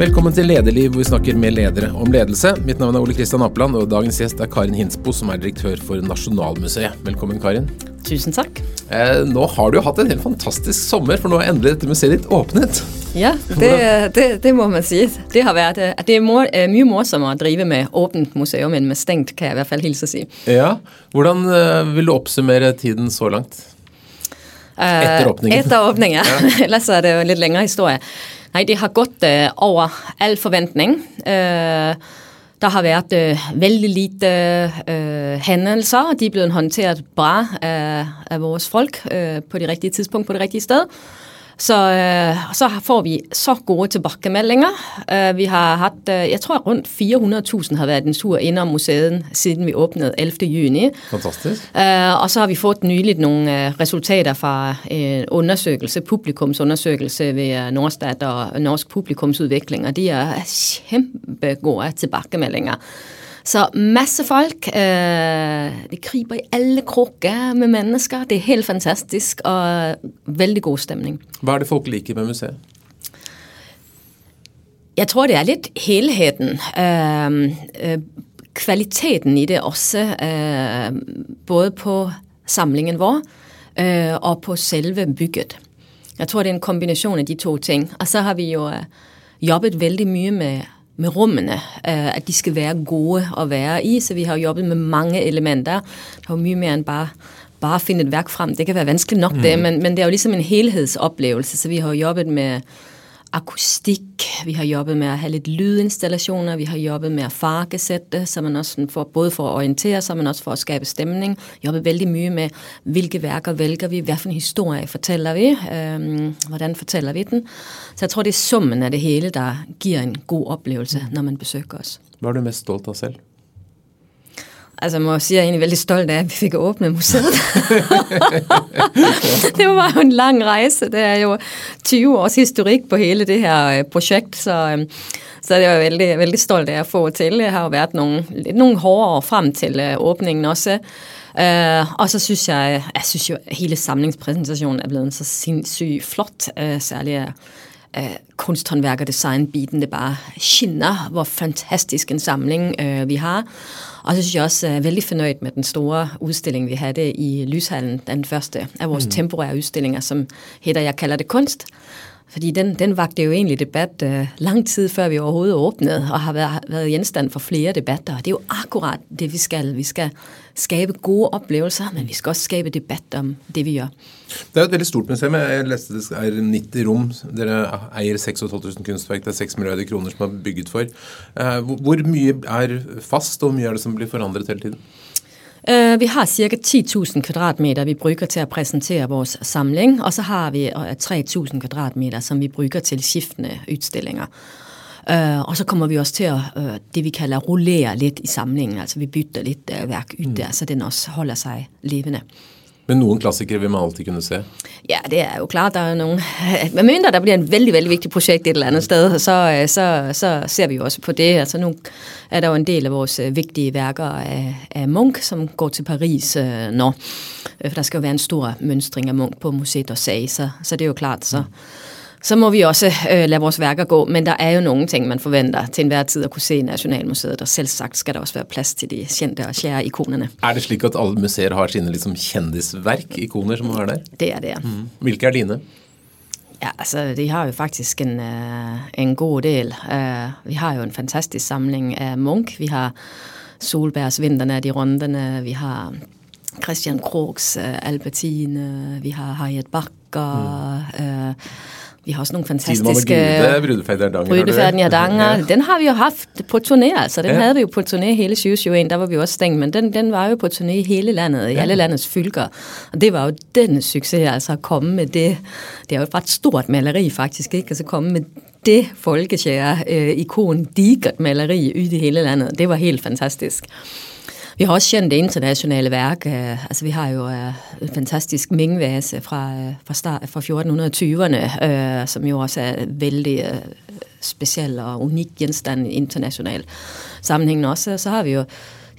Velkommen til Lederliv, hvor vi snakker med ledere om ledelse. Mitt navn er Ole Kristian Apeland, og dagens gjest er Karin Hinsbo, som er direktør for Nasjonalmuseet. Velkommen, Karin. Tusen takk. Eh, nå har du hatt en helt fantastisk sommer, for nå er endelig dette museet ditt åpnet. Ja, det, det, det må man si. Det har vært eh, det er mor, eh, mye morsommere å drive med åpent museum enn med stengt, kan jeg i hvert fall hilse å si. Ja, Hvordan eh, vil du oppsummere tiden så langt? Etter åpningen. Etter åpningen, ja. Ellers er det jo en litt lengre historie. Nej, det har gått øh, over al forventning. Øh, der har været øh, vældig lite øh, hændelser, de er blevet håndteret bra af, af vores folk øh, på det rigtige tidspunkt, på det rigtige sted. Så, øh, så får vi så gode tilbakemeldinger. Øh, vi har haft, øh, jeg tror rundt 400.000 har været en tur ind om museet, siden vi åbnede 11. juni. Fantastisk. Og så har vi fået nyligt nogle resultater fra en undersøgelse, publikumsundersøgelse ved Nordstat og Norsk Publikumsudvikling, og de er kæmpe gode tilbakemeldinger. Så masse folk. Øh, de kryber i alle krukker med mennesker. Det er helt fantastisk og veldig god stemning. Hva er det folk liker med museet? Jeg tror, det er lidt helheden. Øh, øh, kvaliteten i det også, øh, både på samlingen vår øh, og på selve bygget. Jeg tror, det er en kombination af de to ting. Og så har vi jo øh, jobbet vældig mye med med rummene, øh, at de skal være gode at være i, så vi har jobbet med mange elementer. Der er jo mye mere end bare bare at finde et værk frem. Det kan være vanskeligt nok mm. det, men, men det er jo ligesom en helhedsoplevelse, så vi har jobbet med akustik, vi har jobbet med at have lidt lydinstallationer, vi har jobbet med at fargesætte, så man også får, både for at orientere sig, men også for at skabe stemning. Jobbet vældig mye med, hvilke værker vælger vi, hvad for en historie fortæller vi, øhm, hvordan fortæller vi den. Så jeg tror, det er summen af det hele, der giver en god oplevelse, når man besøger os. Hvad er du mest stolt af selv? Altså jeg må sige, at jeg er egentlig vældig stolt af, at vi fik åbnet museet. det var jo en lang rejse. Det er jo 20 års historik på hele det her øh, projekt, så, øhm, så det var jeg vældig, vældig stolt af at få til. Det har jo været nogle, lidt nogle hårde år frem til øh, åbningen også. Uh, og så synes jeg, jeg synes jo, at hele samlingspræsentationen er blevet så sindssygt flot, uh, særligt uh, kunsthåndværk og design-biten, det bare skinner, hvor fantastisk en samling uh, vi har. Og så synes jeg også, jeg er vældig fornøjet med den store udstilling, vi havde i Lyshallen, den første af vores mm. temporære udstillinger, som hedder Jeg kalder det kunst. Fordi den, den vagte jo egentlig debat øh, lang tid før vi overhovedet åbnede, og har været, været genstand for flere debatter. Og det er jo akkurat det, vi skal. Vi skal skabe gode oplevelser, men vi skal også skabe debat om det, vi gør. Det er et veldig stort museum. Jeg leste det er 90 rom. Dere eier 6.500 kunstværk. Det er 6 milliarder kroner som er bygget for. Uh, hvor mye er fast, og hvor mye er det som blir forandret hele tiden? Uh, vi har cirka 10.000 kvadratmeter, vi bruger til at præsentere vores samling, og så har vi uh, 3.000 kvadratmeter, som vi bruger til skiftende udstillinger. Uh, og så kommer vi også til at, uh, det vi kalder, rullere lidt i samlingen, altså vi bytter lidt uh, værk ud mm. der, så den også holder sig levende. Men nogle klassikere vil man altid kunne se. Ja, det er jo klart, der er nogle... Med mindre der bliver en vældig, vældig vigtig projekt et eller andet sted, så, så, så ser vi jo også på det. Altså nu er der jo en del af vores vigtige værker af, af Munch, som går til Paris øh, når. For der skal jo være en stor mønstring af Munch på museet og sag, så, så det er jo klart, så... Mm så må vi også øh, lade vores værker gå, men der er jo nogle ting, man forventer til enhver tid at kunne se i Nationalmuseet, og selv sagt skal der også være plads til de kendte og kjære ikonerne. Er det slik at alle museer har sine liksom, kjendisverk, ikoner, som er der? Det er det, mm. Hvilke er dine? Ja, altså, de har jo faktisk en, uh, en god del. Uh, vi har jo en fantastisk samling af Munch. Vi har Solbergs Vinterne, de rundene. Vi har Christian Krogs uh, Albertine. Vi har Harriet Bakker. Mm. Uh, vi har også nogle fantastiske... Brudefærden i Hardanger. Ja. Den har vi jo haft på turné, altså. Den ja. havde vi jo på turné hele 2021. Der var vi også stængt, men den, den var jo på turné i hele landet, i alle landets fylker. Og det var jo den succes, altså at komme med det. Det er jo et ret stort maleri, faktisk, ikke? Altså komme med det folkekære øh, ikon, digert maleri ud i hele landet. Det var helt fantastisk. Vi har også kendt det internationale værk. Øh, altså, vi har jo øh, en fantastisk mingvase fra, øh, fra, start, fra 1420'erne, øh, som jo også er vældig øh, speciel og unik genstand i international sammenhæng også. Så har vi jo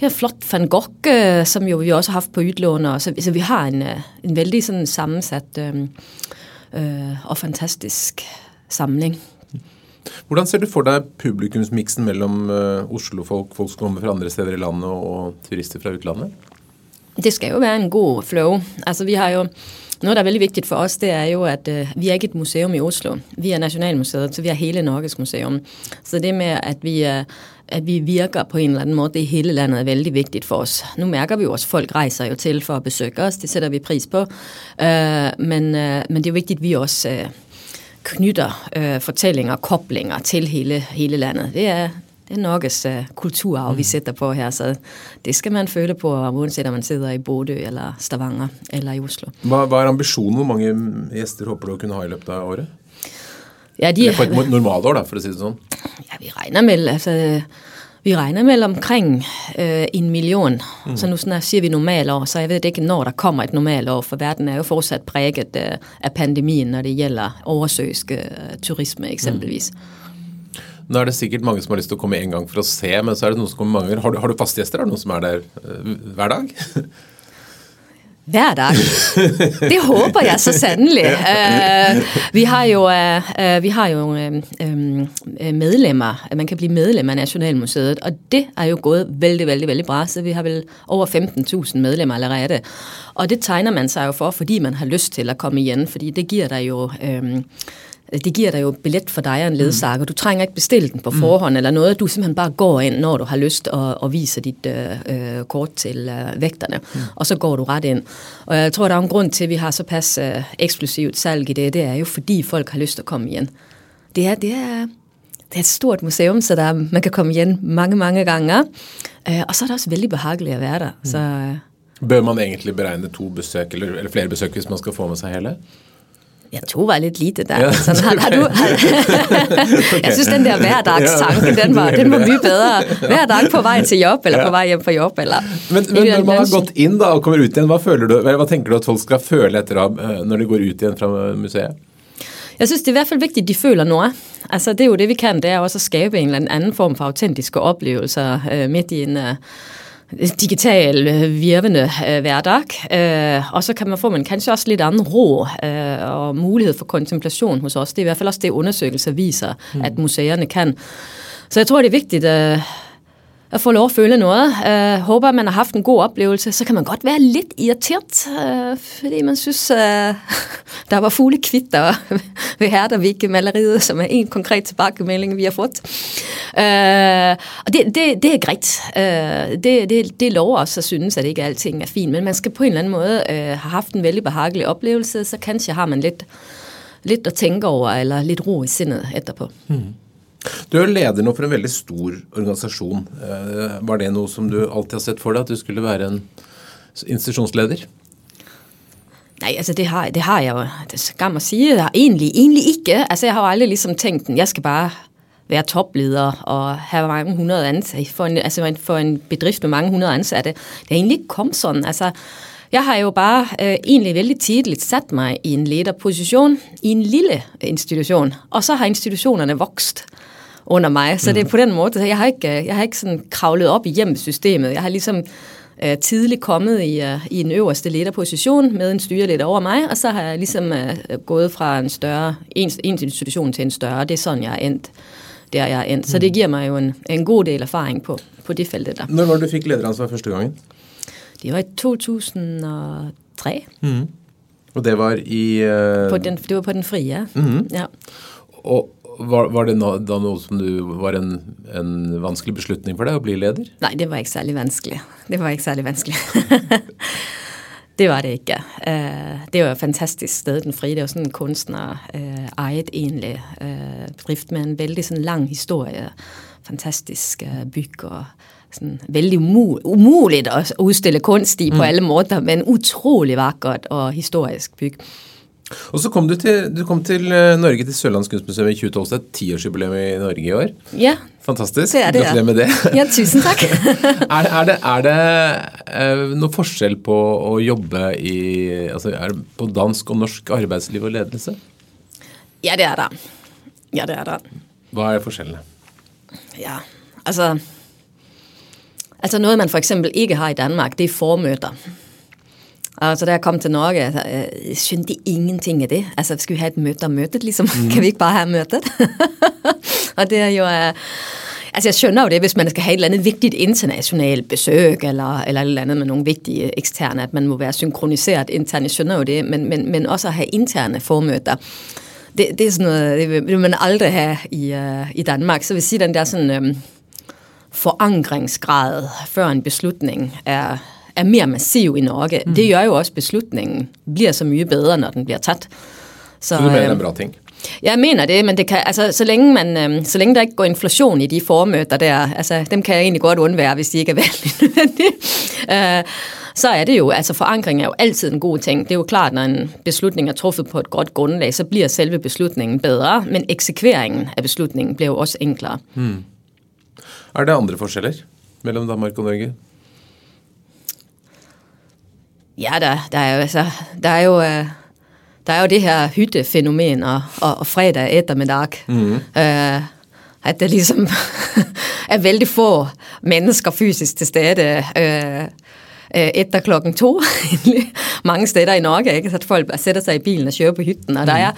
ja, flot Van Gogh, øh, som jo vi også har haft på ytlån. Og så, så vi har en, øh, en vældig sådan sammensat øh, øh, og fantastisk samling. Hvordan ser du for deg publikumsmiksen mellom uh, Oslo-folk, folk som kommer fra andre steder i landet, og, turister fra utlandet? Det skal jo være en god flow. Altså, vi har jo noget, der er veldig vigtigt for os, det er jo, at øh, vi er ikke et museum i Oslo. Vi er Nationalmuseet, så vi er hele Norges museum. Så det med, at vi, øh, at vi virker på en eller anden måde, i hele landet er vældig vigtigt for os. Nu mærker vi jo også, at folk rejser jo til for at besøge os. Det sætter vi pris på. Øh, men, øh, men det er jo vigtigt, at vi også... Øh, knytter øh, fortællinger og koblinger til hele, hele landet. Det er, det er Norges uh, kulturarv, mm. vi sætter på her, så det skal man føle på, uanset om man sidder i Bodø eller Stavanger eller i Oslo. Hva, hva er ambisjonen? Hvor mange gjester håper du å kunne ha i løpet av året? Ja, de, Eller på et normalår, da, for å si det sånn. Ja, vi regner med, altså, vi regner med omkring øh, en million. Mm. Så nu sådan, siger vi normalår, så jeg ved ikke, når der kommer et normalår, for verden er jo fortsat præget øh, af pandemien, når det gælder oversøisk øh, turisme eksempelvis. Mm. Nå er det sikkert mange som har lyst til å komme en gang for å se, men så er det noen som kommer mange ganger. Har du, har du faste gjester? Er det noen som er der uh, hver dag? Hver dag. Det håber jeg så sandelig. Uh, vi har jo, uh, vi har jo uh, medlemmer. Man kan blive medlem af Nationalmuseet, og det er jo gået vældig, vældig, vældig bra. Så vi har vel over 15.000 medlemmer allerede. Og det tegner man sig jo for, fordi man har lyst til at komme igen, fordi det giver dig jo... Uh, det giver dig jo billet for dig og en ledsager. Mm. Du trænger ikke bestille den på forhånd mm. eller noget. Du simpelthen bare går ind, når du har lyst at, at vise dit øh, øh, kort til øh, vægterne. Mm. Og så går du ret ind. Og jeg tror, der er en grund til, at vi har så pas øh, eksklusivt salg i det. Det er jo, fordi folk har lyst at komme igen. Det er, det er, det er et stort museum, så der, man kan komme igen mange, mange gange. Øh, og så er det også vældig behageligt at være der. Mm. Så, øh, Bør man egentlig beregne to besøk, eller, eller flere besøk, hvis man skal få med sig hele? Ja, to var lidt lite der. Ja, Sådan, har, har du, har, okay. Jeg synes, den der hverdagstanke, den var, den var mye bedre. Hver dag på vej til jobb, eller ja. på vej hjem fra jobb. Eller, men, men når man har gått inn da, og kommer ut igjen, hva, føler du, hva tenker du at folk skal føle etter øh, når de går ut igjen fra museet? Jeg synes, det er i hvert fald vigtigt, at de føler noget. Altså, det er jo det, vi kan. Det er også at skabe en eller anden form for autentiske oplevelser øh, midt i en... Øh, digital øh, virvende øh, hverdag. Øh, og så kan man få man kanskje også lidt anden ro øh, og mulighed for kontemplation hos os. Det er i hvert fald også det, undersøgelser viser, mm. at museerne kan. Så jeg tror, det er vigtigt... Øh, at få lov at føle noget. Øh, håber, man har haft en god oplevelse. Så kan man godt være lidt irriteret, øh, fordi man synes, øh, der var fuglekvitter ved Herdervik-maleriet, som er en konkret tilbagemelding, vi har fået. Øh, og det, det, det er greit. Øh, det, det, det lover os at synes, at ikke alting er fint, men man skal på en eller anden måde øh, have haft en vældig behagelig oplevelse, så kanskje har man lidt, lidt at tænke over, eller lidt ro i sindet etterpå. Mm. Du er leder nå for en veldig stor organisasjon. Eh, var det noe som du alltid har sett for deg, at du skulle være en institusjonsleder? Nej, altså det har, det har jeg jo, det er skam at sige, jeg har egentlig, egentlig ikke. Altså jeg har jo aldrig ligesom tænkt, jeg skal bare være topleder og have mange hundrede ansatte for en, altså for en bedrift med mange hundrede ansatte. Det er egentlig ikke kommet sådan. Altså, jeg har jo bare øh, egentlig vældig tidligt sat mig i en lederposition i en lille institution, og så har institutionerne vokst under mig. Så mm. det er på den måde, jeg har ikke, øh, jeg har ikke sådan kravlet op i hjemmesystemet. Jeg har ligesom øh, tidligt kommet i, uh, i en øverste lederposition med en styreleder over mig, og så har jeg ligesom uh, gået fra en større en, en institution til en større. Det er sådan, jeg er endt der jeg er endt. Så det mm. giver mig jo en, en god del erfaring på, på det felt der. Når var du fik lederansvar første gangen? Det var i 2003. Mm. Og det var i... Uh... På den, det var på den frie, mm. ja. Og var, var, det no, da noe som du var en, en, vanskelig beslutning for deg å bli leder? Nei, det var ikke særlig vanskelig. Det var ikke særlig vanskelig. det var det ikke. Uh, det var et fantastisk sted, Den Frie. Det var sådan en kunstner uh, egentlig uh, drift med en veldig sådan lang historie. Fantastisk bygg og sådan vældig umuligt at udstille kunst i mm. på alle måder, men utrolig vakkert og historisk bygg. Og så kom du til, du kom til eh, Norge, til Sørlands kunstmuseum i 2012. Det er tiårsjubileum i Norge i år. Ja. Fantastisk. Det er det, Gratulerer med det. Ja, tusen takk. er, er, det, er det uh, noe forskjell på å jobbe i, altså, er det på dansk og norsk arbeidsliv og ledelse? Ja, det er det. Ja, det er det. Hva er forskjellene? Ja, altså Altså noget, man for eksempel ikke har i Danmark, det er formøter. Altså, da jeg kom til Norge, altså, jeg skjønte ingenting af det. Altså, skal vi have et møde om mødet, ligesom? Mm. Kan vi ikke bare have mødet? og det er jo... Uh, Altså jeg skønner jo det, hvis man skal have et eller andet vigtigt internationalt besøg, eller, eller et eller andet med nogle vigtige eksterne, at man må være synkroniseret internt. Jeg skønner jo det, men, men, men også at have interne formøder. Det, det er sådan noget, det vil, man aldrig have i, uh, i Danmark. Så vil sige, den der sådan um, forankringsgrad før en beslutning er, er mere massiv i Norge. Mm. Det gør jo også, at beslutningen bliver så mye bedre, når den bliver taget. Så, så du mener, det er en bra ting? Jeg mener det, men det kan, altså, så, længe man, øh, så længe der ikke går inflation i de formøder der, altså, dem kan jeg egentlig godt undvære, hvis de ikke er nødvendige. øh, så er det jo, altså forankring er jo altid en god ting. Det er jo klart, når en beslutning er truffet på et godt grundlag, så bliver selve beslutningen bedre, men eksekveringen af beslutningen bliver jo også enklere. Hmm. Er det andre forskjeller mellem Danmark og Norge? Ja, der, der er jo, altså, der er jo øh, der er jo det her hyttefænomen og, og, og fredag eftermiddag. Mm. Øh, at der ligesom er vældig få mennesker fysisk til stede øh, øh, efter klokken to. Mange steder i Norge, ikke? Så at folk bare sætter sig i bilen og kører på hytten, og mm. der er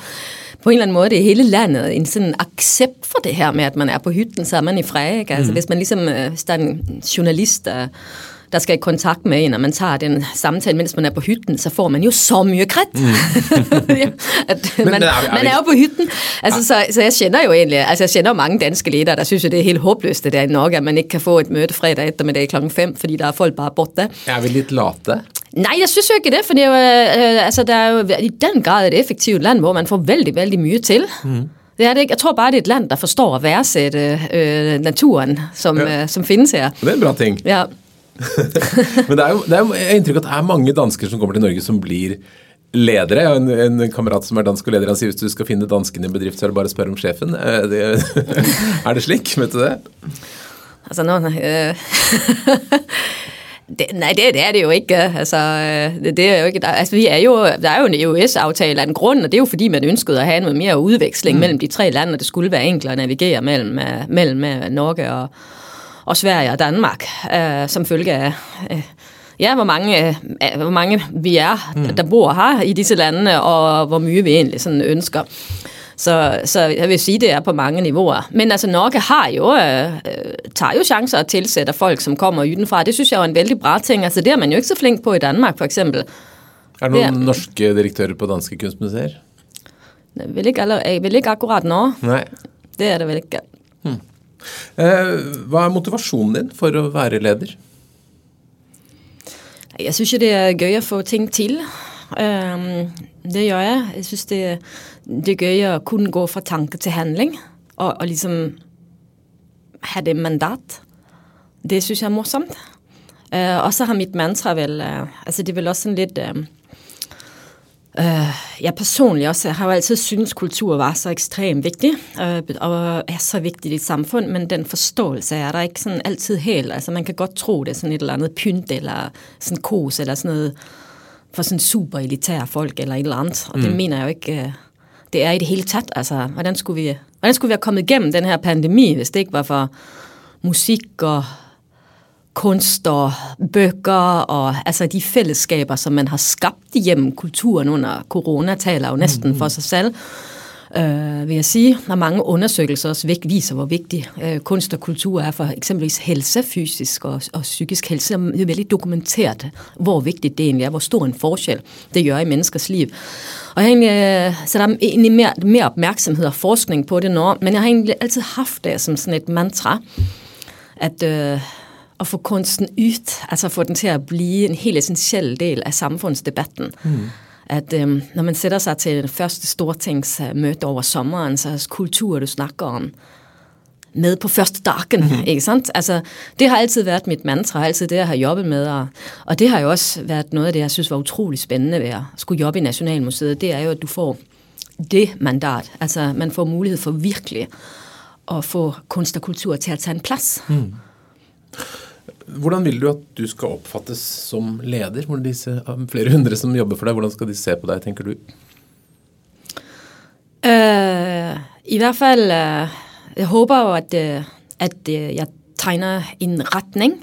på en eller anden måde det er hele landet en sådan accept for det her med, at man er på hytten, så er man i fred. Ikke? Altså, mm. Hvis man ligesom, øh, hvis der er en journalist, der der skal i kontakt med en, og man tager den samtale, mens man er på hytten, så får man jo så mye kred. Mm. at man, men, men, man er jo på hytten. Altså, så, så jeg kender jo egentlig, altså jeg kender mange danske ledere, der synes, at det er helt håbløst, det der i Norge, at man ikke kan få et møde fredag eftermiddag klokken 5, fordi der er folk bare borte. Er vi lidt late? Nej, jeg synes jo ikke det, for det er jo, øh, altså, der er jo i den grad et effektivt land, hvor man får vældig, vældig mye til. Mm. Det er det ikke. Jeg tror bare, det er et land, der forstår at værdsætte øh, naturen, som, ja. øh, som findes her. Det er en bra ting. Ja. Men det er jo, det er jo jeg har inntrykk at det er mange dansker som kommer til Norge som blir ledere. Jeg har en, en kamerat som er dansk og leder, han sier hvis du skal finne dansken i en bedrift, så er det bare å spørre om sjefen. Er det, er det slik? Vet du det? Altså nå øh, det, Nej, det, det er det jo ikke. Altså, det, det er jo ikke altså, vi er jo, der er jo en EØS-aftale af en grund, og det er jo fordi, man ønskede at have noget mere udveksling mm. mellem de tre lande, og det skulle være enklere at navigere mellem, mellem Norge og, og Sverige og Danmark, øh, som følge af... Øh, ja, hvor mange, øh, hvor mange vi er, mm. der bor her i disse lande, og hvor mye vi egentlig sådan ønsker. Så, så jeg vil sige, det er på mange niveauer. Men altså Norge har jo, øh, øh tager jo chancer at tilsætte folk, som kommer udenfra. Det synes jeg er en vældig bra ting. Altså det er man jo ikke så flink på i Danmark, for eksempel. Er der nogle det, norske direktører på danske kunstmuseer? Vel ikke, eller, vel ikke akkurat nå. Nej. Det er det vel ikke. Hmm. Eh, hva er motivasjonen din for å være leder? Jeg syns det er gøy å få ting til. Ehm, det gjør jeg. Jeg syns det, det er gøy å kunne gå fra tanke til handling. Og, og liksom ha det mandat. Det syns jeg er morsomt. Eh, og så har mitt mantra vel eh, altså Det er vel også en litt ehm, Uh, jeg personligt også har jo altid synes kultur var så ekstremt vigtig, uh, og er så vigtigt i et samfund, men den forståelse er der ikke sådan altid helt. Altså man kan godt tro, det er sådan et eller andet pynt, eller sådan kos, eller sådan noget for sådan super elitære folk, eller et eller andet. Og mm. det mener jeg jo ikke, uh, det er i det hele taget. Altså, hvordan skulle, vi, hvordan skulle vi have kommet igennem den her pandemi, hvis det ikke var for musik og kunst og bøger og altså de fællesskaber, som man har skabt igennem kulturen under corona, taler jo næsten mm. for sig selv. Øh, vil jeg sige, og mange undersøgelser også viser, hvor vigtig øh, kunst og kultur er for eksempelvis helse, fysisk og, og psykisk helse. Det er veldig dokumenteret, hvor vigtigt det egentlig er, hvor stor en forskel det gør i menneskers liv. Og jeg har egentlig, øh, så der er egentlig mere, mere opmærksomhed og forskning på det nå, men jeg har egentlig altid haft det som sådan et mantra, at øh, at få kunsten ut, altså få den til at blive en helt essentiel del af samfundsdebatten. Mm. At øhm, når man sætter sig til det første stortingsmøde over sommeren, så er kultur, du snakker om, med på første dagen, mm-hmm. ikke sant? Altså, det har altid været mit mantra, altid det, jeg har jobbet med, og, og det har jo også været noget af det, jeg synes var utrolig spændende ved at skulle jobbe i Nationalmuseet, det er jo, at du får det mandat, altså man får mulighed for virkelig at få kunst og kultur til at tage en plads. Mm. Hvordan vil du at du skal oppfattes som leder? Hvordan disse eh, flere hundre som jobber for deg, hvordan skal de se på deg, tenker du? Uh, I hvert fall uh, eh, Jeg håper jo at, uh, at jeg tegner en retning,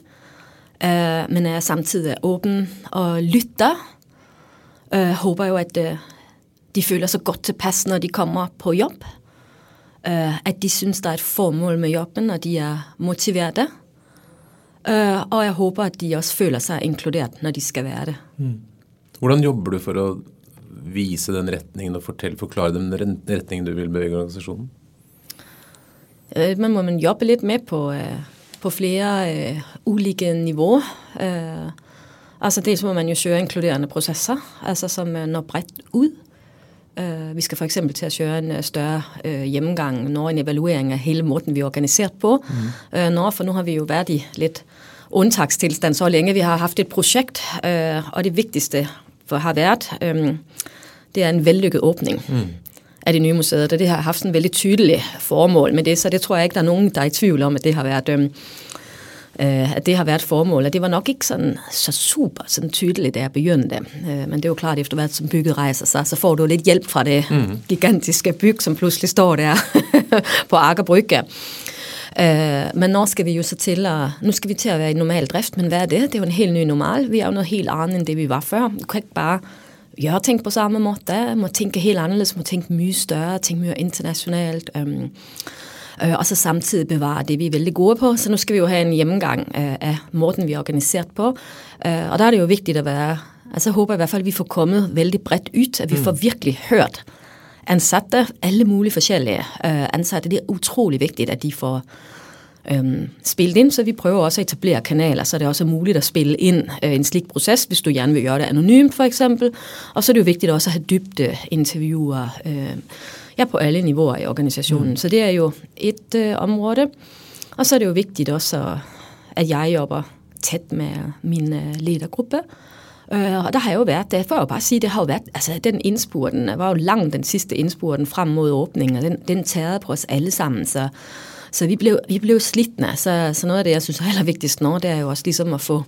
men jeg samtidig åpen og lytter. Uh, håper jo, at øh, de føler sig godt tilpas, når de kommer på jobb. Øh, at de synes, der er et formål med jobben, og de er motiverede. Øh, og jeg håber, at de også føler sig inkluderet, når de skal være det. Mm. Hvordan jobber du for at vise den retningen og fortælle, forklare den retningen du vil bevæge organisationen? Øh, man må man jobbe lidt med på, øh, på flere øh, ulike niveauer. Øh, altså dels må man jo køre inkluderende processer, altså som øh, når bredt ud. Øh, vi skal for eksempel til at køre en øh, større øh, gennemgang, når en evaluering af hele måden, vi er organiseret på. Mm. Øh, når, for nu har vi jo været i lidt undtagstilstand så længe. Vi har haft et projekt, øh, og det vigtigste for har været, øh, det er en vellykket åbning. Mm af det nye museet, og det har haft sådan en veldig tydelig formål med det, så det tror jeg ikke, der er nogen, der er i tvivl om, at det har været, øh, øh, at det har været formål. Og det var nok ikke sådan, så super sådan tydeligt, da jeg begyndte. Øh, men det er jo klart, efter hvert som bygget rejser sig, så får du lidt hjælp fra det mm. gigantiske byg, som pludselig står der på Aker Brygge. Øh, men nu skal vi jo så til at, nu skal vi til at være i normal drift, men hvad er det? Det er jo en helt ny normal. Vi er jo noget helt andet, end det vi var før. Du kan ikke bare gjøre ting på samme måde, må tænke helt anderledes, må tænke mye større, tænke mere internationalt, øhm, øh, og så samtidig bevare det, vi er veldig gode på. Så nu skal vi jo have en gennemgang øh, af måden, vi er organiseret på, øh, og der er det jo vigtigt at være, altså jeg håber i hvert fald, at vi får kommet vældig bredt ud, at vi mm. får virkelig hørt ansatte, alle mulige forskellige øh, ansatte. Det er utrolig vigtigt, at de får øhm, spillet ind, så vi prøver også at etablere kanaler, så det også er muligt at spille ind øh, en slik proces, hvis du gerne vil gøre det anonymt for eksempel. Og så er det jo vigtigt også at have dybde interviewer øh, ja, på alle niveauer i organisationen. Mm. Så det er jo et øh, område. Og så er det jo vigtigt også, at jeg jobber tæt med min øh, ledergruppe. Øh, og der har jeg jo været, der får jeg jo bare sige, det har jo været, altså den indspurten var jo lang den sidste indspurten frem mod åbningen, og den, den tærede på os alle sammen, så så vi blev, vi blev slitne. Så, så noget af det, jeg synes er allervigtigst nå, det er jo også ligesom at få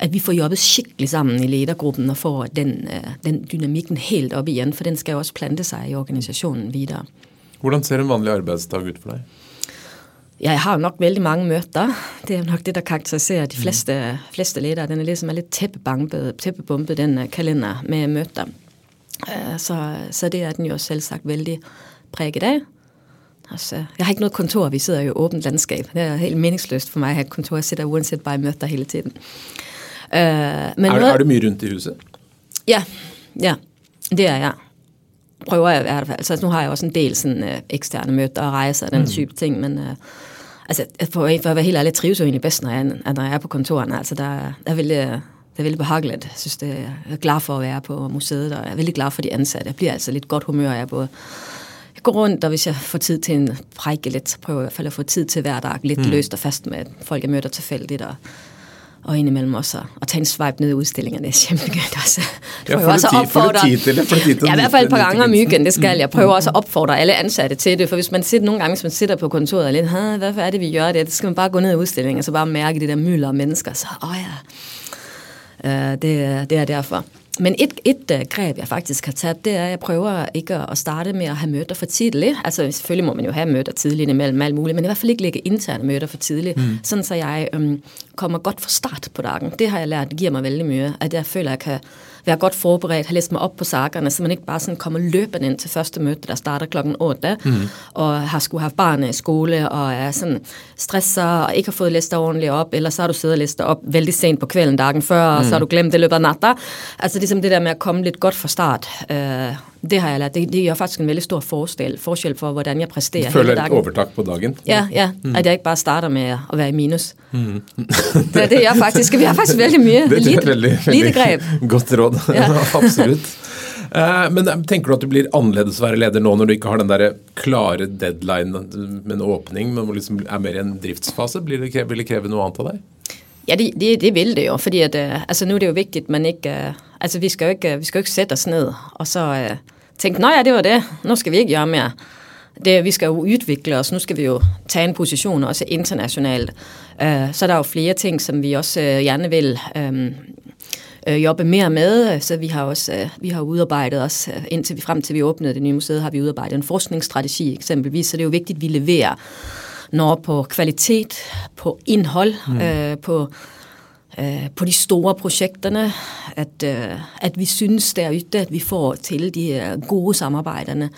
at vi får jobbet skikkelig sammen i ledergruppen og får den, øh, den dynamikken helt op igen, for den skal jo også plante sig i organisationen videre. Hvordan ser en vanlig arbejdsdag ud for dig? Jeg har jo nok vældig mange møder. Det er nok det, der karakteriserer de fleste, mm. fleste ledere. Den er ligesom lidt tæppebumpet, tæppebumpet, den øh, kalender med møder. Øh, så, så det er den jo selv sagt vældig præget af. Altså, jeg har ikke noget kontor, vi sidder jo i åbent landskab. Det er helt meningsløst for mig at have et kontor. Jeg sidder uanset bare i møder hele tiden. Men er, er du mye rundt i huset? Ja, ja, det er jeg. Prøver jeg i hvert fald. Altså, nu har jeg også en del sådan, uh, eksterne møder og rejser og den mm. type ting, men uh, altså, for, for at være helt ærlig, trives jeg egentlig bedst, når jeg, når jeg er på kontoren. Altså, der er veldig, det er veldig behageligt. Jeg synes, det er, jeg glad for at være på museet, og jeg er veldig glad for de ansatte. Jeg bliver altså lidt godt humør af både jeg går rundt, og hvis jeg får tid til en prække lidt, så prøver jeg i hvert fald at få tid til hver dag lidt mm. løst og fast med folk, jeg møder tilfældigt, og, og indimellem også at tage en swipe ned i udstillingerne. Det er kæmpegønt også. Ja, får, også tid til det? Ja, i hvert fald et par gange om ugen, det skal jeg. prøver også at opfordre alle ansatte til det, for hvis man sidder nogle gange, hvis man sidder på kontoret og lidt, hvad er det, vi gør det? Det skal man bare gå ned i udstillingen, og så bare mærke det der mylder af mennesker. Så, åh ja, uh, det, det er derfor. Men et, et uh, greb, jeg faktisk har taget, det er, at jeg prøver ikke at starte med at have møder for tidligt. Altså selvfølgelig må man jo have møder tidligt imellem alt muligt, men i hvert fald ikke lægge interne møder for tidligt, mm. sådan så jeg um, kommer godt fra start på dagen. Det har jeg lært, giver mig vældig mye, at jeg føler, at jeg kan være godt forberedt, have læst mig op på sakerne, så man ikke bare sådan kommer løbende ind til første møde, der starter klokken 8, mm. og har skulle have barnet i skole, og er sådan stresser, og ikke har fået læst ordentligt op, eller så har du siddet og læst op vældig sent på kvelden dagen før, mm. og så har du glemt det løbet af natten. Altså ligesom det der med at komme lidt godt fra start, øh, det har jeg lært. Det, det gør faktisk en veldig stor forskel, forskel for, hvordan jeg præsterer Du føler et overtak på dagen? Ja, ja. Mm. At jeg ikke bare starter med at være i minus. Mm. det, det er faktisk. Vi har faktisk vældig mye. Det er lite, veldig, veldig greb. Godt råd. Ja. Absolutt. Uh, men eh, tenker du at du blir annerledes å være leder nå når du ikke har den der klare deadline med en åpning, men liksom er mer i en driftsfase? Blir det, vil det kreve noe annet av deg? Ja, det, det, det vil det jo, fordi at, uh, altså, nu er det jo vigtigt, man ikke, uh, altså vi skal jo ikke, øh, vi skal jo ikke sætte os ned og så uh, tænke, nå ja, det var det, nu skal vi ikke gøre mere. Det, vi skal jo udvikle os, nu skal vi jo tage en position også internationalt. Uh, så er der jo flere ting, som vi også uh, gerne vil um, uh, jobbe mere med. Så vi har også uh, vi har udarbejdet os, uh, indtil vi frem til vi åbnede det nye museet, har vi udarbejdet en forskningsstrategi eksempelvis, så det er jo vigtigt, at vi leverer når på kvalitet, på indhold, mm. øh, på øh, på de store projekterne, at, øh, at vi synes derude, at vi får til de øh, gode samarbejderne,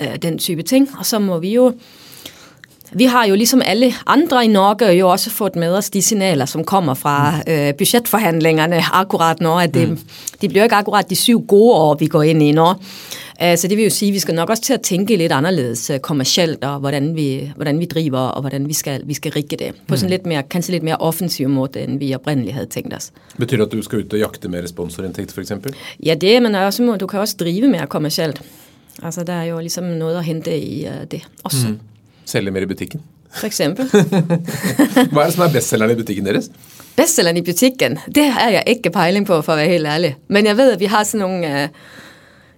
øh, den type ting. Og så må vi jo vi har jo ligesom alle andre i Norge jo også fået med os de signaler, som kommer fra øh, budgetforhandlingerne akkurat nu, at det, mm. det bliver ikke akkurat de syv gode år, vi går ind i nu. Uh, så det vil jo sige, at vi skal nok også til at tænke lidt anderledes uh, kommercielt, og hvordan vi, hvordan vi driver, og hvordan vi skal, vi skal rigge det. På sådan mm. lidt mere, kanskje lidt mere offensiv måde, end vi oprindeligt havde tænkt os. Betyder det, at du skal ud og jagte mere sponsorindtægt, for eksempel? Ja, det, men også, du kan også drive mere kommercielt. Altså, der er jo ligesom noget at hente i uh, det også. Mm. Sælge mere i butikken? For eksempel. Hvad er det, som er bestselleren i butikken deres? Bestselleren i butikken, det har jeg ikke pejling på, for at være helt ærlig. Men jeg ved, at vi har sådan nogle... Uh,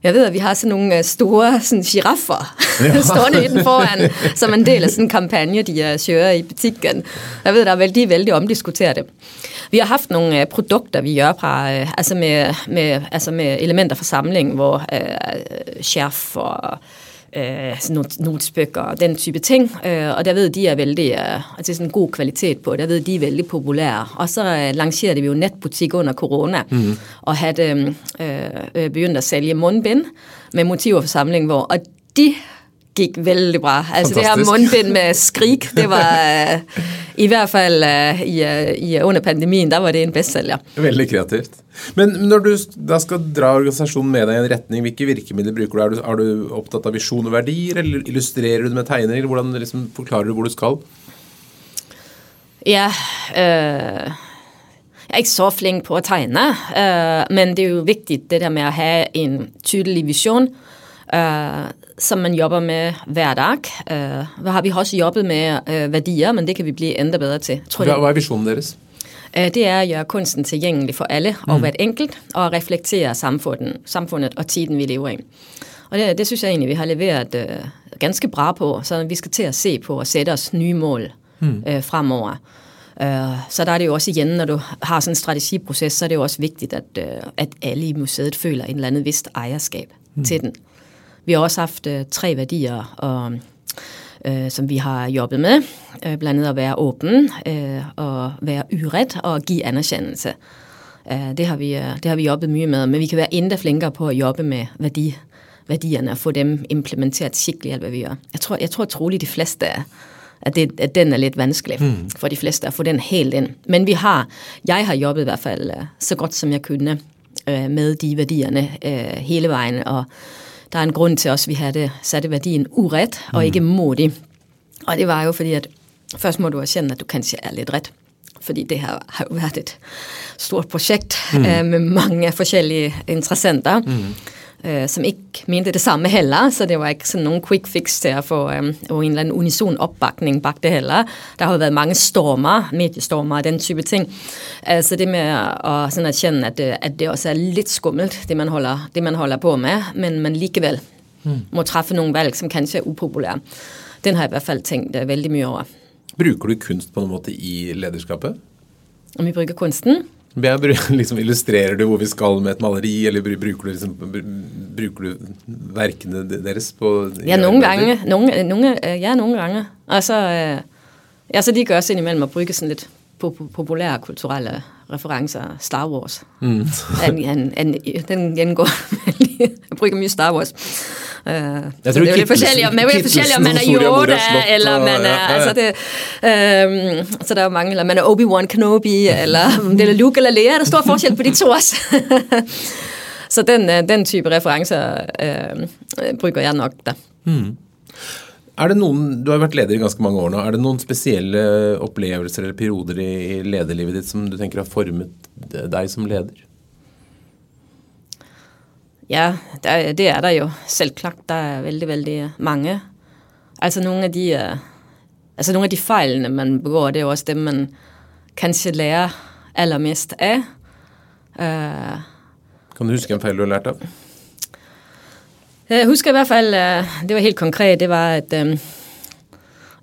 jeg ved, at vi har sådan nogle store sådan, giraffer ja. stående i den foran, som en del af sådan en kampagne, de kører i butikken. Jeg ved, der er vældig, vældig omdiskuteret det. Vi har haft nogle uh, produkter, vi gør fra, uh, altså, med, med, altså med elementer fra samling, hvor uh, chef og øh, notesbøger og den type ting. Øh, og der ved de er vældig, øh, altså sådan en god kvalitet på, der ved de er vældig populære. Og så øh, lancerede vi jo netbutik under corona, mm. og havde øh, øh, begyndt at sælge mundbind med motiver for samling, hvor, og de gik vældig bra. Altså det her mundbind med skrig, det var uh, i hvert fald uh, i, uh, i, under pandemien, der var det en bestsælger. Veldig kreativt. Men når du da skal dra organisasjonen med deg i en retning, hvilke virkemidler bruker du? Er du, er du opptatt av visjon og verdier, eller illustrerer du det med tegninger? Hvordan liksom, forklarer du hvor du skal? Ja, øh, jeg er ikke så flink på at tegne, øh, men det er jo vigtigt det der med at have en tydelig vision, øh, som man jobber med hver dag. Uh, har vi har også jobbet med uh, værdier, men det kan vi blive endda bedre til. Tror Hvad, hvad er visionen deres? Uh, det er at gøre kunsten tilgængelig for alle og mm. hvert enkelt, og reflektere samfundet, samfundet og tiden, vi lever i. Og det, det synes jeg egentlig, vi har leveret uh, ganske bra på, så vi skal til at se på og sætte os nye mål mm. uh, fremover. Uh, så der er det jo også igen, når du har sådan en strategiproces, så er det jo også vigtigt, at, at alle i museet føler en eller anden vist ejerskab mm. til den. Vi har også haft øh, tre værdier, og, øh, som vi har jobbet med. Øh, blandt andet at være åben, øh, og være yret og give anerkendelse. Øh, det, har vi, øh, det har vi jobbet mye med, men vi kan være endda flinkere på at jobbe med værdi, værdierne og få dem implementeret skikkelig alt, hvad vi gør. Jeg tror, jeg tror troligt, de fleste er, at, det, at den er lidt vanskelig mm. for de fleste at få den helt ind. Men vi har, jeg har jobbet i hvert fald øh, så godt som jeg kunne øh, med de værdierne øh, hele vejen, og der er en grund til også, at vi havde satte værdien uret og mm. ikke modig. Og det var jo fordi, at først må du erkende, at du kanskje er lidt ret. Fordi det her har jo været et stort projekt mm. øh, med mange forskellige interessenter. Mm øh, som ikke mente det samme heller, så det var ikke sådan nogen quick fix til at få øh, en eller anden unison opbakning bag det heller. Der har jo været mange stormer, mediestormer og den type ting. Altså det med at, sådan at kende, at, øh, at det også er lidt skummelt, det man holder, det man holder på med, men man likevel mm. må træffe nogle valg, som kanskje er upopulære. Den har jeg i hvert fald tænkt uh, veldig mye over. Bruger du kunst på en måte i lederskapet? Om vi bruger kunsten? liksom, illustrerer du hvor vi skal med et maleri, eller bruker du, liksom, bruker du verkene deres på Ja, noen ganger. Nogle, nogle, øh, ja, noen ganger. Altså, ja, så de gør også indimellem at bruge sådan lidt populære kulturelle referencer. Star Wars. Mm. en, en, en, den gengår Jeg bruger mye Star Wars. Uh, jeg tror det er litt forskjellig, men det er forskjellig om man er Yoda eller man er ja, ja. Altså det, um, Så det er mange, eller man er Obi-Wan Kenobi, eller om det er Luke eller Lea. Det er stor forskjell på de to også. så den, øh, den type referencer uh, bruker jeg nok, da. Mm. Er det noen, Du har vært leder i ganske mange år nå. Er det noen spesielle opplevelser eller perioder i lederlivet ditt som du tenker har formet deg som leder? Ja, der, det er der jo. Selvklart, der er veldig, veldig mange. Altså nogle af de, uh, altså nogle af de fejlene, man begår, det er jo også dem, man kanskje lærer allermest af. Uh, kan du huske en fejl, du har lært av? Jeg husker i hvert fald, uh, det var helt konkret, det var at um,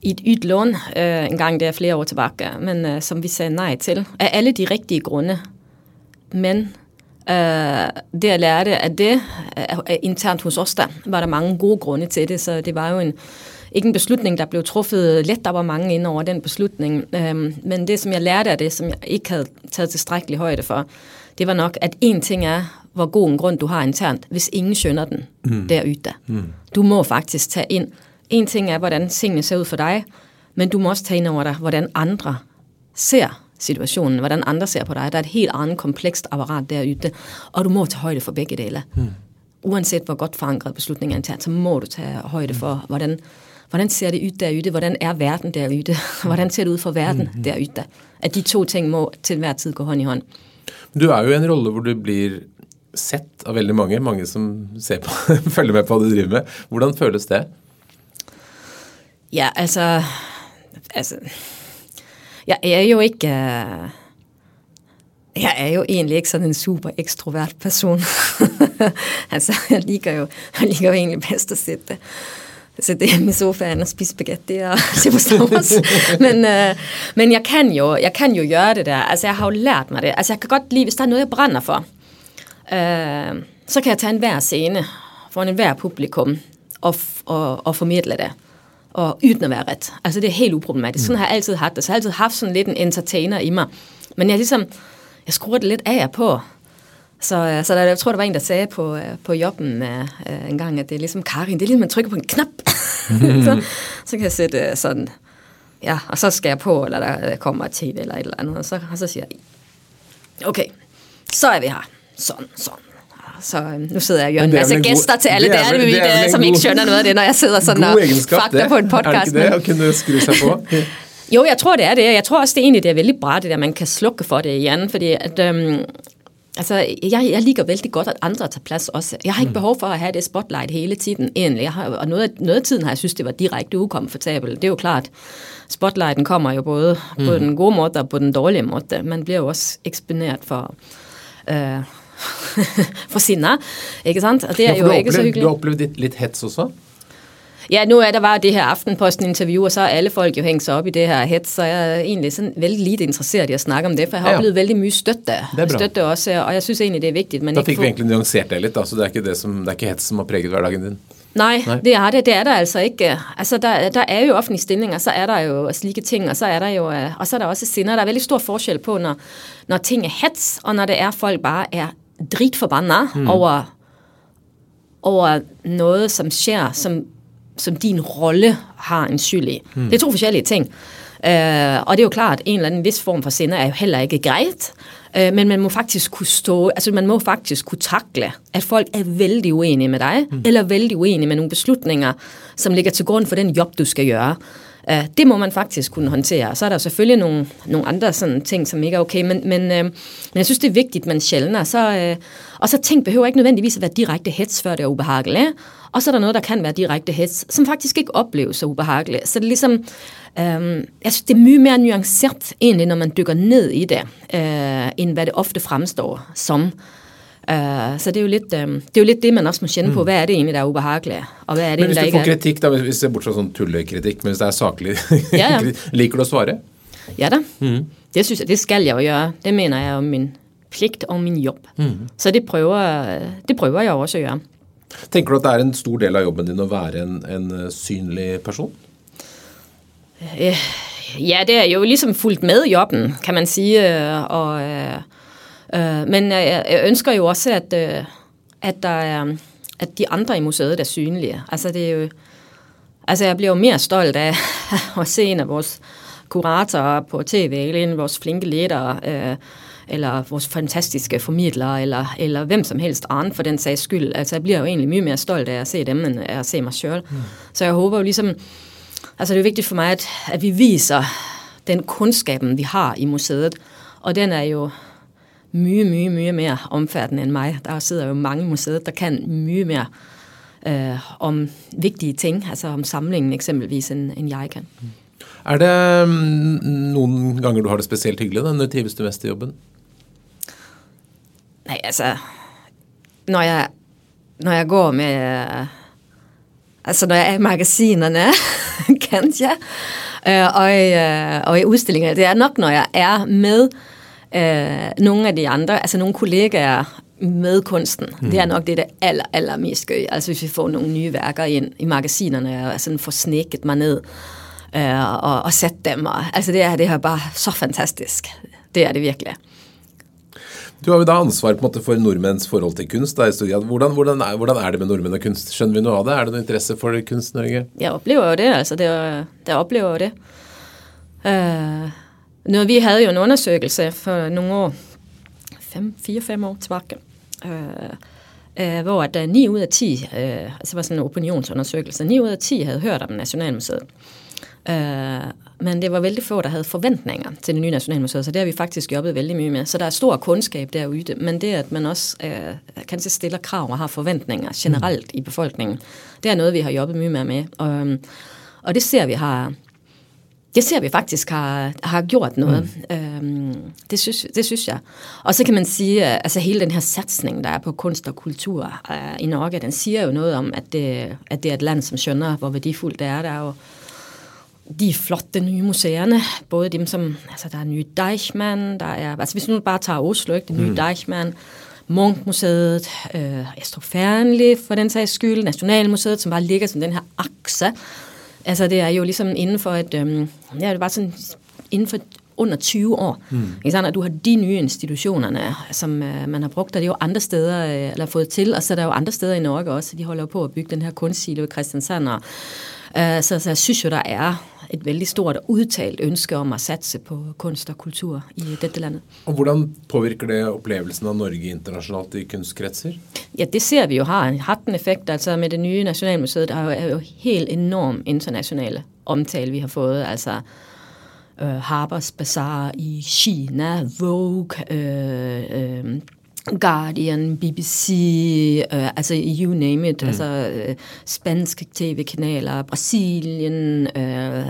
i et ydt lån, uh, en gang det er flere år tilbage, men uh, som vi sagde nej til, af alle de rigtige grunde. Men Uh, det jeg lærte af det, uh, internt hos os der, var der mange gode grunde til det, så det var jo en, ikke en beslutning, der blev truffet let. Der var mange ind over den beslutning. Øhm, men det, som jeg lærte af det, som jeg ikke havde taget tilstrækkelig højde for, det var nok, at en ting er, hvor god en grund du har internt, hvis ingen skønner den mm. derude. Mm. Du må faktisk tage ind. En ting er, hvordan tingene ser ud for dig, men du må også tage ind over dig, hvordan andre ser situationen, hvordan andre ser på dig. Der er et helt andet komplekst apparat derude, og du må tage højde for begge dele. Mm. Uanset hvor godt forankret beslutningen er internt, så må du tage højde for, hvordan hvordan ser det ud derude, hvordan er verden derude, hvordan ser det ud for verden mm-hmm. derude. At de to ting må til hver tid gå hånd i hånd. Du er jo i en rolle hvor du blir sett av veldig mange, mange som ser på, følger med på hva du driver med. Hvordan føles det? Ja, altså, altså jeg er jo ikke øh, jeg er jo egentlig ikke sådan en super ekstrovert person. altså, jeg liker jo, jeg liker jo egentlig bedst at sætte det hjemme i sofaen og spise spaghetti og se på Star Wars. men, øh, men jeg kan, jo, jeg kan jo gøre det der. Altså, jeg har jo lært mig det. Altså, jeg kan godt lide, hvis der er noget, jeg brænder for, øh, så kan jeg tage en hver scene foran en hver publikum og, og, og formidle det. Og uden at være ret. Altså, det er helt uproblematisk. Sådan har jeg altid haft det. Så jeg har altid haft sådan lidt en entertainer i mig. Men jeg ligesom, jeg skruer det lidt af på. Så, øh, så der, jeg tror, der var en, der sagde på, øh, på jobben uh, en gang, at det er ligesom Karin, det er ligesom, man trykker på en knap. så, så kan jeg sætte uh, sådan, ja, og så skal jeg på, eller der kommer et tv eller et eller andet, og så, og så siger jeg, okay, så er vi her. Sådan, sådan. Så nu sidder jeg og gør en masse gæster til alle der, er, det er som ikke skønner noget af det, når jeg sidder sådan og fakter på en podcast. Er det det, at kunne skrive sig på? jo, jeg tror, det er det. Jeg tror også, det er egentlig det er veldig bra, det der, man kan slukke for det igen, fordi at, øhm, Altså, jeg, jeg liker vældig godt, at andre tager plads også. Jeg har ikke mm. behov for at have det spotlight hele tiden, egentlig. Jeg har, og noget af, noget af tiden har jeg synes, det var direkte ukomfortabelt. Det er jo klart, spotlighten kommer jo både mm. på den gode måde og på den dårlige måde. Man bliver jo også eksponeret for... Øh, for sinne, ikke sant? Og det er ja, jo ikke så hyggeligt. Du har oplevet lidt, lidt hets også? Ja, nu er der bare det her Aftenposten-interview, og så er alle folk jo hængt sig op i det her hæt, så jeg er egentlig sådan vældig lidt interesseret i at snakke om det, for jeg har ja, oplevet vældig mye støtte. Støtte også, og jeg synes egentlig, det er vigtigt. Men da fik vi egentlig nuanceret det lidt, så det er ikke, det som, det er ikke hets, som har præget hverdagen din. Nej, Nej, det er det. Det er der altså ikke. Altså, der, der er jo offentlige stillinger, så er der jo slike ting, og så er der jo, og så er der også sinder. Der er veldig stor forskel på, når, når ting er hets, og når det er, folk bare er dritforbandet mm. over, over noget, som sker, som som din rolle har en skyld i. Mm. Det er to forskellige ting. Uh, og det er jo klart, en eller anden vis form for sender er jo heller ikke greit. Uh, men man må faktisk kunne stå, altså man må faktisk kunne takle, at folk er vældig uenige med dig, mm. eller vældig uenige med nogle beslutninger, som ligger til grund for den job, du skal gøre. Uh, det må man faktisk kunne håndtere. Så er der selvfølgelig nogle, nogle andre sådan ting, som ikke er okay, men, men, øh, men jeg synes, det er vigtigt, man sjældner. Så, øh, og så ting behøver ikke nødvendigvis at være direkte hets, før det er ubehageligt. Og så er der noget, der kan være direkte hets, som faktisk ikke opleves så ubehageligt. Så det er ligesom, øh, jeg synes, det er mye mere nuanceret egentlig, når man dykker ned i det, øh, end hvad det ofte fremstår som. Uh, så det er, jo lidt, um, det er jo lidt det, man også må kjenne på. Mm. Hvad er det egentlig, der er ubehageligt? Og hvad er det men hvis du får kritikk, da, hvis vi ser bort fra sånn tullekritikk, men hvis det er saklig, ja, ja. liker du å svare? Ja da. Mm. Det, synes jeg, det skal jeg jo gjøre. Det mener jeg er min plikt og min jobb. Mm. Så det prøver, det prøver jeg også å gjøre. Tenker du at det er en stor del av jobben din å være en, en eh, synlig person? Eh, ja, det er jo ligesom fulgt med jobben, kan man sige. Og, øh, men jeg ønsker jo også, at, at, der er, at de andre i museet er synlige. Altså, det er jo, altså jeg bliver jo mere stolt af at se en af vores kuratorer på tv, eller en af vores flinke ledere, øh, eller vores fantastiske formidlere, eller, eller hvem som helst anden for den sags skyld. Altså jeg bliver jo egentlig mye mere stolt af at se dem, end af at se mig selv. Mm. Så jeg håber jo ligesom, altså det er vigtigt for mig, at, at vi viser den kundskaben, vi har i museet, og den er jo mye, mye, mye mere omfattende end mig. Der sidder jo mange i museet, der kan mye mere øh, om vigtige ting, altså om samlingen eksempelvis, end, end jeg kan. Er det mm, noen ganger du har det spesielt hyggelig? da? Når trives du mest i jobben? Nej, altså Når jeg, når jeg går med Altså når jeg er i magasinerne, kanskje, øh, og, i, øh, og i udstillinger. Det er nok når jeg er med øh, nogle af de andre, altså nogle kollegaer, med kunsten. Mm. Det er nok det, der aller, aller mest skøy. Altså hvis vi får nogle nye værker ind i magasinerne, og sådan får snækket mig ned øh, og, og sat dem. Og, altså det er, det er bare så fantastisk. Det er det virkelig. Du har jo da ansvar på en måte for nordmenns forhold til kunst. Da, i grad. Hvordan, hvordan, er, hvordan, er, det med nordmenn og kunst? Skjønner vi noe av det? Er det noe interesse for kunst Norge? Jeg opplever jo det. altså det, det opplever jo det. Uh, når vi hadde jo en undersøkelse for noen år, fire-fem år tilbake, uh, uh, hvor at ni ut av ti, altså det var sådan en opinionsundersøkelse, ni ut av ti hadde hørt om Nationalmuseet. Uh, men det var veldig få, der havde forventninger til det nye Nationalmuseet, så det har vi faktisk jobbet veldig mye med. Så der er stor kundskab derude, men det, at man også øh, kanskje stiller krav og har forventninger generelt i befolkningen, det er noget, vi har jobbet mye med. med. Og, og det ser vi har det ser vi faktisk har, har gjort noget. Mm. Øhm, det, synes, det synes jeg. Og så kan man sige, at altså hele den her satsning, der er på kunst og kultur øh, i Norge, den siger jo noget om, at det, at det er et land, som skjønner, hvor værdifuldt det er. Der er jo de flotte nye museerne. Både dem som Altså, der er nye Deichman, der er Altså, hvis nu bare tager Oslo, ikke? Det nye mm. Deichman, Munch-museet, øh, Estrup for den sags skyld, Nationalmuseet, som bare ligger som den her akse. Altså, det er jo ligesom inden for et... Øh, ja, det var sådan inden for under 20 år. Mm. Ikke sant? At du har de nye institutionerne, som øh, man har brugt, og det er jo andre steder, øh, eller fået til, og så er der jo andre steder i Norge også. De holder på at bygge den her kunstsilo i Kristiansand, og så, så jeg synes jo, der er et veldig stort og udtalt ønske om at satse på kunst og kultur i dette landet. Og hvordan påvirker det opplevelsen av Norge internasjonalt i kunstkretser? Ja, det ser vi jo har hatt en effekt. Altså med det nye Nationalmuseet, der er jo helt enorm internationale omtale vi har fået. Altså uh, Harper's Bazaar i Kina, Vogue, uh, uh, Guardian, BBC, øh, altså you name it, mm. altså øh, spanske tv-kanaler, Brasilien, øh,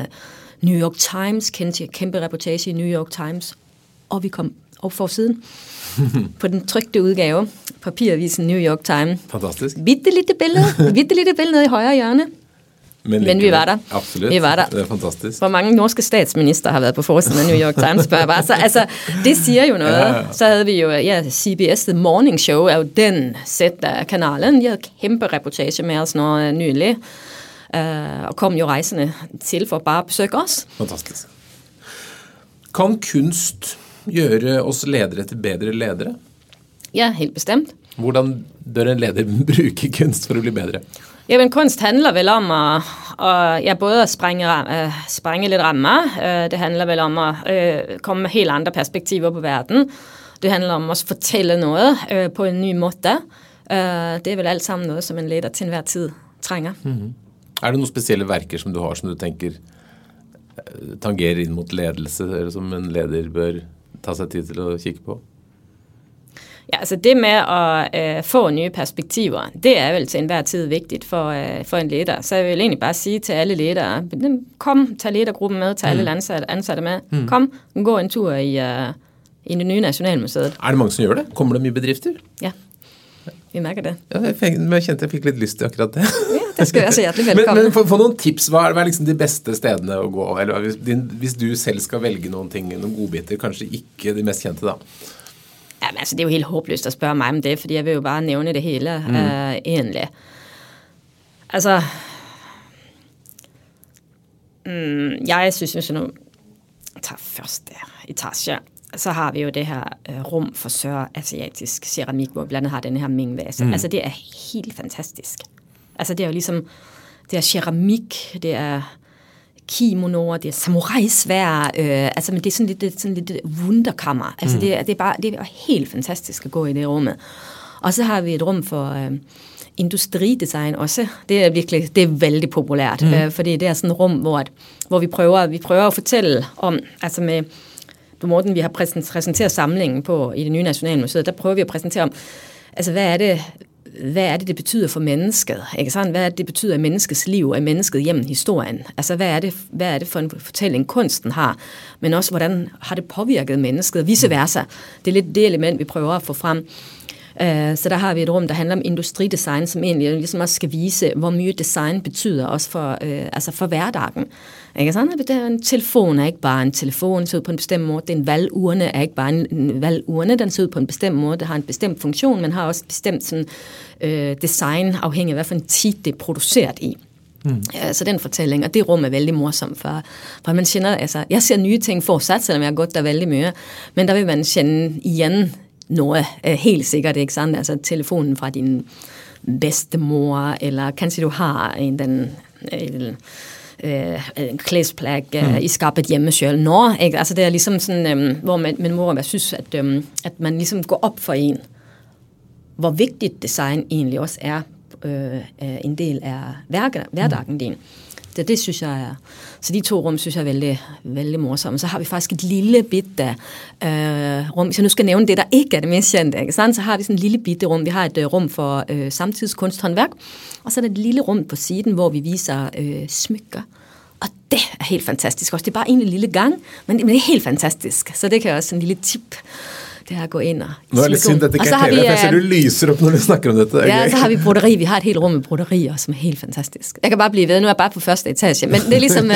New York Times, kendte kæmpe reportage i New York Times, og vi kom op for siden på den trykte udgave, papiravisen New York Times. Fantastisk. Bitte lille billede, bitte lille billede nede i højre hjørne. Men, Men vi var der. Absolut. Vi var der. Det er fantastisk. Hvor mange norske statsminister har været på forsiden af New York Times, spørger bare. Så altså, det siger jo noget. Ja, ja. Så havde vi jo, ja, CBS The Morning Show er jo den sæt af kanalen. De havde kæmpe reportage med os når nylig. Uh, og kom jo rejsende til for bare at besøge os. Fantastisk. Kan kunst gjøre oss ledere til bedre ledere? Ja, helt bestemt. Hvordan bør en leder bruke kunst for å bli bedre? Jamen, kunst handler vel om at, at ja, både at sprænge, uh, sprænge lidt rammer. Uh, det handler vel om at uh, komme med helt andre perspektiver på verden. Det handler om at fortælle noget uh, på en ny måde. Uh, det er vel alt sammen noget, som en leder til enhver tid trænger. Mm -hmm. Er det nogle specielle værker, som du har, som du tænker tangerer ind mot ledelse, eller som en leder bør ta sig tid til at kigge på? Ja, altså det med at øh, få nye perspektiver, det er vel til enhver tid vigtigt for, øh, for en leder. Så jeg vil egentlig bare sige til alle ledere, kom, tag ledergruppen med, tag mm. alle ansatte, ansatte med. Mm. Kom, gå en tur i, uh, i det nye Nationalmuseet. Er det mange, som gør det? Kommer der mye bedrifter? Ja. Vi mærker det. Ja, jeg, men jeg kjente jeg fikk litt lyst til akkurat det. ja, det skal jeg si hjertelig velkommen. men, men få, få noen tips. Hva er, hva er liksom de beste stedene å gå? Eller hvis, hvis du selv skal velge noen ting, noen godbiter, kanskje ikke de mest kjente, da? Jamen, altså, det er jo helt håbløst at spørge mig om det, fordi jeg vil jo bare nævne det hele mm. øh, egentlig. Altså, mm, jeg synes, hvis jeg nu tager første etage, så har vi jo det her øh, rum for asiatisk keramik, hvor vi blandt andet har den her Ming-vase. Mm. Altså, det er helt fantastisk. Altså, det er jo ligesom, det er keramik, det er kimonoer, det er samurai-svær, øh, altså, men det er sådan lidt, det sådan lidt wunderkammer. Altså, mm. det, er, det, er bare, det er helt fantastisk at gå i det rummet. Og så har vi et rum for øh, industridesign også. Det er virkelig, det er vældig populært, mm. øh, fordi det er sådan et rum, hvor, at, hvor vi, prøver, vi prøver at fortælle om, altså med, du Morten, vi har præsenteret samlingen på i det nye Nationalmuseet, der prøver vi at præsentere om, altså hvad er det, hvad er det, det betyder for mennesket? Ikke sådan? Hvad er det, det betyder i menneskets liv, af mennesket gennem historien? Altså, hvad er, det, hvad er det for en fortælling, kunsten har? Men også, hvordan har det påvirket mennesket, og vice versa. Det er lidt det element, vi prøver at få frem. Øh, så der har vi et rum, der handler om industridesign, som egentlig ligesom også skal vise, hvor mye design betyder også for, øh, altså for hverdagen. Ikke sådan, det er en telefon er ikke bare en telefon, ser ud på en bestemt måde. Det er en valgurne er ikke bare en, en valgurne, den ser ud på en bestemt måde. Det har en bestemt funktion, men har også bestemt sådan, øh, design, afhængig af, hvad for en tid det er produceret i. Mm. Ja, så den fortælling, og det rum er veldig morsomt, for, for man kender, altså, jeg ser nye ting fortsat, selvom jeg har gået der veldig mye, men der vil man kende igen noget øh, helt sikkert, ikke sandt? Altså telefonen fra din bedstemor, eller kanskje du har en, den, en, øh, en klædsplagg øh, mm. i skabet hjemme selv. Nå, ikke? Altså det er ligesom sådan, øh, hvor man, min mor jeg synes, at, øh, at man ligesom går op for en, hvor vigtigt design egentlig også er øh, en del af hverdagen din. Det, det synes jeg er. Så de to rum synes jeg er veldig, veldig morsomme. Så har vi faktisk et lille bitte øh, rum. Hvis jeg nu skal nævne det, der ikke er det mest kendte, ikke så har vi sådan et lille bitte rum. Vi har et øh, rum for øh, samtidskunsthåndværk. og så er der et lille rum på siden, hvor vi viser øh, smykker. Og det er helt fantastisk også. Det er bare en lille gang, men det, men det er helt fantastisk. Så det kan også en lille tip det her gå ind og Nå er det synd, at det er for jeg ser du øh, lyser op, når du snakker om dette. Ja, så har vi broderi. Vi har et helt rum med broderier, som er helt fantastisk. Jeg kan bare blive ved. Nu er jeg bare på første etage, men det er ligesom... uh,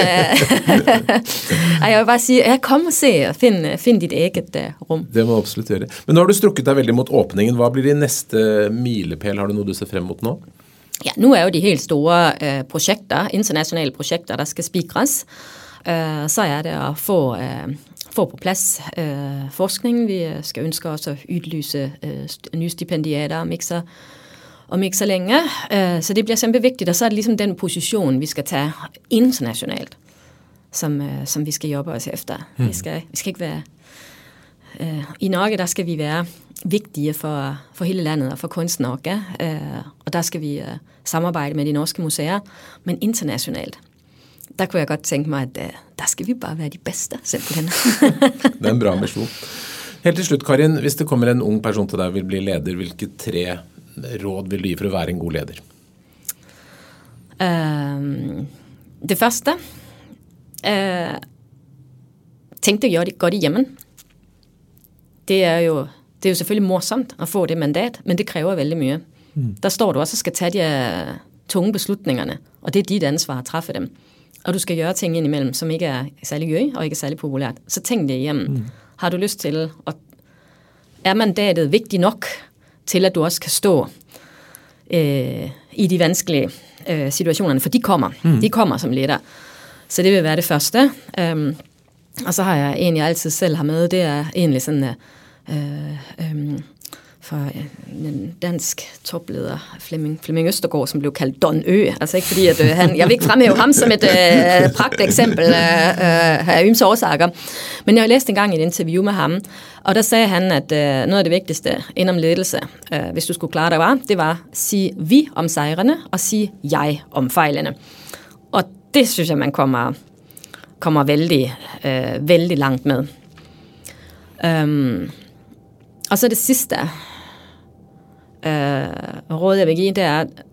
jeg vil bare sige, jeg kom og se og find, find dit eget uh, rum. Det må absolut gjøre. Men nå har du strukket dig veldig mot åbningen. Hvad bliver din næste milepæl? Har du noget, du ser frem mot nå? Ja, nu er jo de helt store uh, projekter, internationale projekter, der skal spikres. Uh, så er det at få uh, få på plads øh, forskning. Vi øh, skal ønske os at udlyse øh, nye stipendiater om ikke så, om ikke så længe. Øh, så det bliver simpelthen vigtigt, og så er det ligesom den position, vi skal tage internationalt, som, øh, som vi skal jobbe os efter. Mm. Vi, skal, vi skal ikke være... Øh, I Norge, der skal vi være vigtige for, for hele landet og for kunst Norge, øh, og der skal vi øh, samarbejde med de norske museer, men internationalt der kunne jeg godt tænke mig, at uh, der skal vi bare være de bedste, simpelthen. det er en bra mission. Helt til slut, Karin, hvis det kommer en ung person til dig og vil bli leder, hvilke tre råd vil du gi for at være en god leder? Uh, det første uh, Tænk dig gjøre det godt i hjemmen. Det er jo det er jo selvfølgelig morsomt at få det mandat, men det kræver veldig mye. Mm. Der står du også og skal tage de tunge beslutningerne, og det er dit ansvar at træffe dem og du skal gøre ting indimellem, som ikke er særlig gøy og ikke er særlig populært, så tænk det hjem. Mm. Har du lyst til, og er mandatet vigtigt nok til, at du også kan stå øh, i de vanskelige øh, situationer, for de kommer. Mm. De kommer som leder. Så det vil være det første. Um, og så har jeg en, jeg altid selv har med, det er egentlig sådan, øh, øh, for en dansk topleder, Flemming, Flemming Østergaard, som blev kaldt Don Ø. Altså ikke fordi, at øh, han, jeg vil ikke fremhæve ham som et øh, pragt eksempel øh, af Yms årsager. Men jeg læste engang et interview med ham, og der sagde han, at øh, noget af det vigtigste inden ledelse, øh, hvis du skulle klare dig, var, det var at sige vi om sejrene, og sige jeg om fejlene. Og det synes jeg, man kommer, kommer vældig, øh, vældig langt med. Um, og så det sidste, øh, råd, jeg vil give, det er, at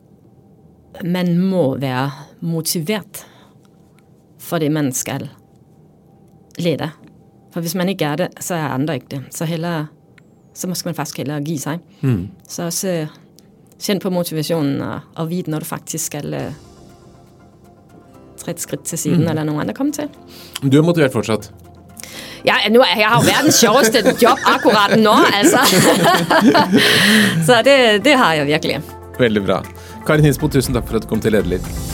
man må være motiveret for det, man skal lede. For hvis man ikke er det, så er andre ikke det. Så hellere, så måske man faktisk hellere give sig. Mm. Så også kend på motivationen og, og vide, når du faktisk skal uh, træde skridt til siden, mm. eller nogen andre kommer til. Du er motiveret fortsat? Ja, nu, jeg har jo verdens sjoveste job akkurat nå, altså. Så det, det har jeg virkelig. Veldig bra. Karin Hinsbo, tusen takk for at du kom til Lederliv.